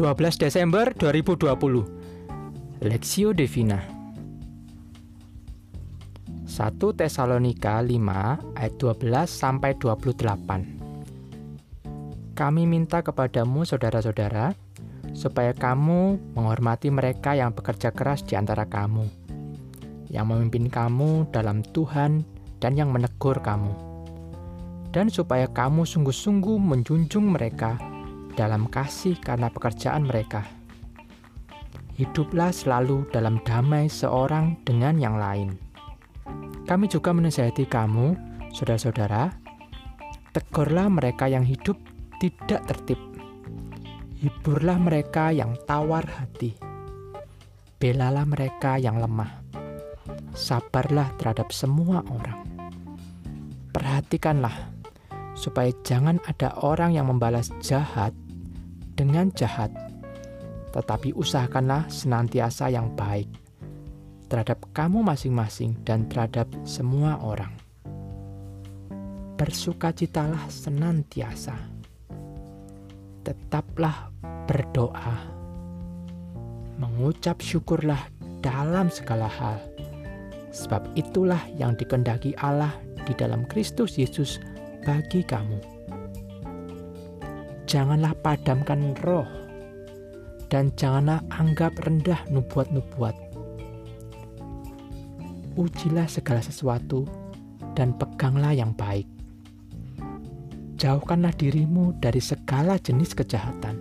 12 Desember 2020 Lexio Divina. 1 Tesalonika 5 ayat 12 sampai 28 Kami minta kepadamu saudara-saudara supaya kamu menghormati mereka yang bekerja keras di antara kamu yang memimpin kamu dalam Tuhan dan yang menegur kamu. Dan supaya kamu sungguh-sungguh menjunjung mereka dalam kasih karena pekerjaan mereka. Hiduplah selalu dalam damai seorang dengan yang lain. Kami juga menasihati kamu, saudara-saudara, tegurlah mereka yang hidup tidak tertib. Hiburlah mereka yang tawar hati. Belalah mereka yang lemah. Sabarlah terhadap semua orang. Perhatikanlah supaya jangan ada orang yang membalas jahat dengan jahat, tetapi usahakanlah senantiasa yang baik terhadap kamu masing-masing dan terhadap semua orang. Bersukacitalah senantiasa, tetaplah berdoa, mengucap syukurlah dalam segala hal, sebab itulah yang dikendaki Allah di dalam Kristus Yesus bagi kamu. Janganlah padamkan roh, dan janganlah anggap rendah nubuat-nubuat. Ujilah segala sesuatu, dan peganglah yang baik. Jauhkanlah dirimu dari segala jenis kejahatan.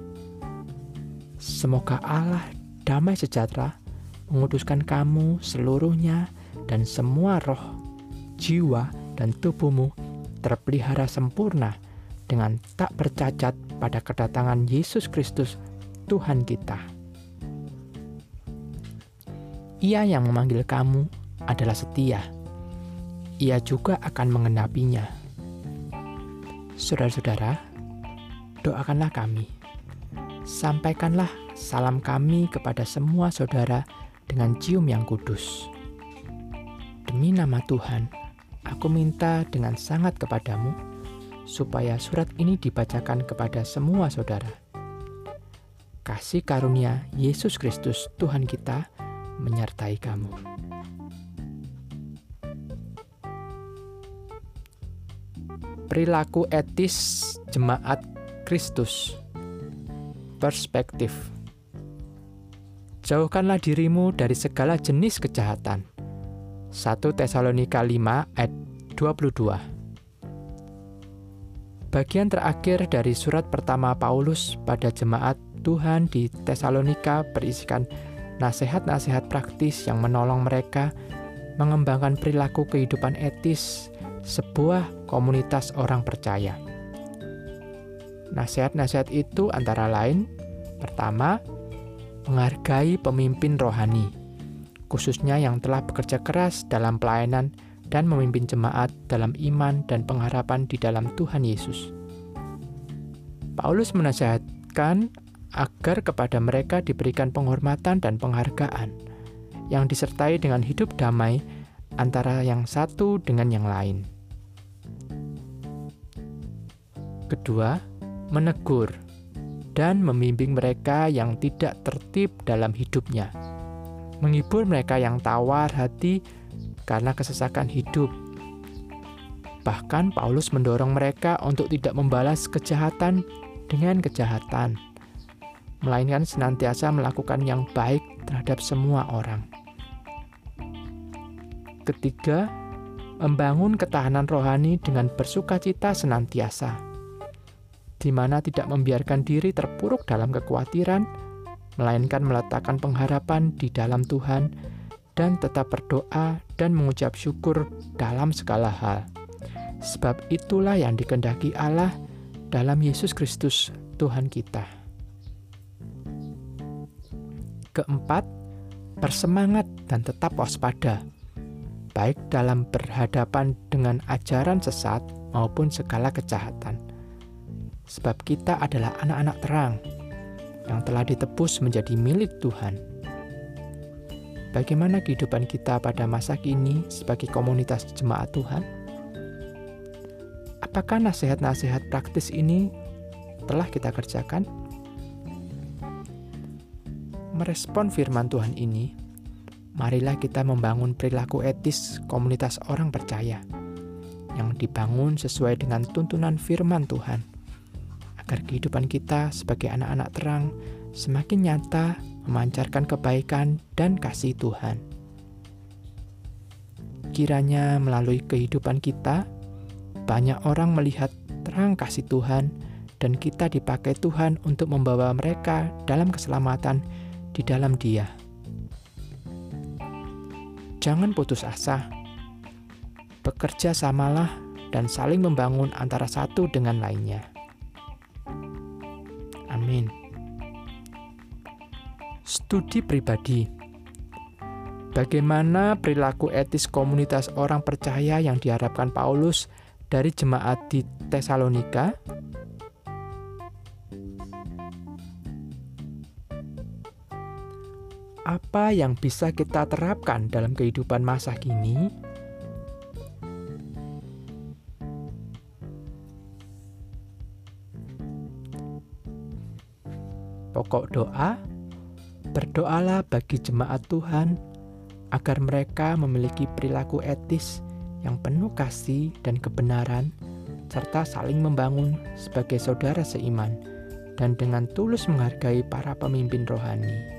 Semoga Allah damai sejahtera menguduskan kamu seluruhnya dan semua roh, jiwa, dan tubuhmu terpelihara sempurna dengan tak bercacat pada kedatangan Yesus Kristus, Tuhan kita. Ia yang memanggil kamu adalah setia. Ia juga akan mengenapinya. Saudara-saudara, doakanlah kami. Sampaikanlah salam kami kepada semua saudara dengan cium yang kudus. Demi nama Tuhan, Aku minta dengan sangat kepadamu, supaya surat ini dibacakan kepada semua saudara. Kasih karunia Yesus Kristus, Tuhan kita, menyertai kamu. Perilaku etis jemaat Kristus Perspektif Jauhkanlah dirimu dari segala jenis kejahatan 1 Tesalonika 5 ayat 22 Bagian terakhir dari surat pertama Paulus pada jemaat Tuhan di Tesalonika berisikan nasihat-nasihat praktis yang menolong mereka mengembangkan perilaku kehidupan etis sebuah komunitas orang percaya. Nasihat-nasihat itu antara lain, pertama, menghargai pemimpin rohani khususnya yang telah bekerja keras dalam pelayanan dan memimpin jemaat dalam iman dan pengharapan di dalam Tuhan Yesus. Paulus menasihatkan agar kepada mereka diberikan penghormatan dan penghargaan yang disertai dengan hidup damai antara yang satu dengan yang lain. Kedua, menegur dan membimbing mereka yang tidak tertib dalam hidupnya menghibur mereka yang tawar hati karena kesesakan hidup. Bahkan Paulus mendorong mereka untuk tidak membalas kejahatan dengan kejahatan, melainkan senantiasa melakukan yang baik terhadap semua orang. Ketiga, membangun ketahanan rohani dengan bersukacita senantiasa, di mana tidak membiarkan diri terpuruk dalam kekhawatiran melainkan meletakkan pengharapan di dalam Tuhan dan tetap berdoa dan mengucap syukur dalam segala hal. Sebab itulah yang dikendaki Allah dalam Yesus Kristus Tuhan kita. Keempat, bersemangat dan tetap waspada, baik dalam berhadapan dengan ajaran sesat maupun segala kejahatan. Sebab kita adalah anak-anak terang, yang telah ditebus menjadi milik Tuhan. Bagaimana kehidupan kita pada masa kini sebagai komunitas jemaat Tuhan? Apakah nasihat-nasihat praktis ini telah kita kerjakan? merespon firman Tuhan ini, marilah kita membangun perilaku etis komunitas orang percaya yang dibangun sesuai dengan tuntunan firman Tuhan, agar kehidupan kita sebagai anak-anak terang semakin nyata memancarkan kebaikan dan kasih Tuhan. Kiranya melalui kehidupan kita, banyak orang melihat terang kasih Tuhan dan kita dipakai Tuhan untuk membawa mereka dalam keselamatan di dalam Dia. Jangan putus asa. Bekerja samalah dan saling membangun antara satu dengan lainnya. Amin. Studi pribadi. Bagaimana perilaku etis komunitas orang percaya yang diharapkan Paulus dari jemaat di Tesalonika? apa yang bisa kita terapkan dalam kehidupan masa kini? Pokok doa, berdoalah bagi jemaat Tuhan agar mereka memiliki perilaku etis yang penuh kasih dan kebenaran, serta saling membangun sebagai saudara seiman, dan dengan tulus menghargai para pemimpin rohani.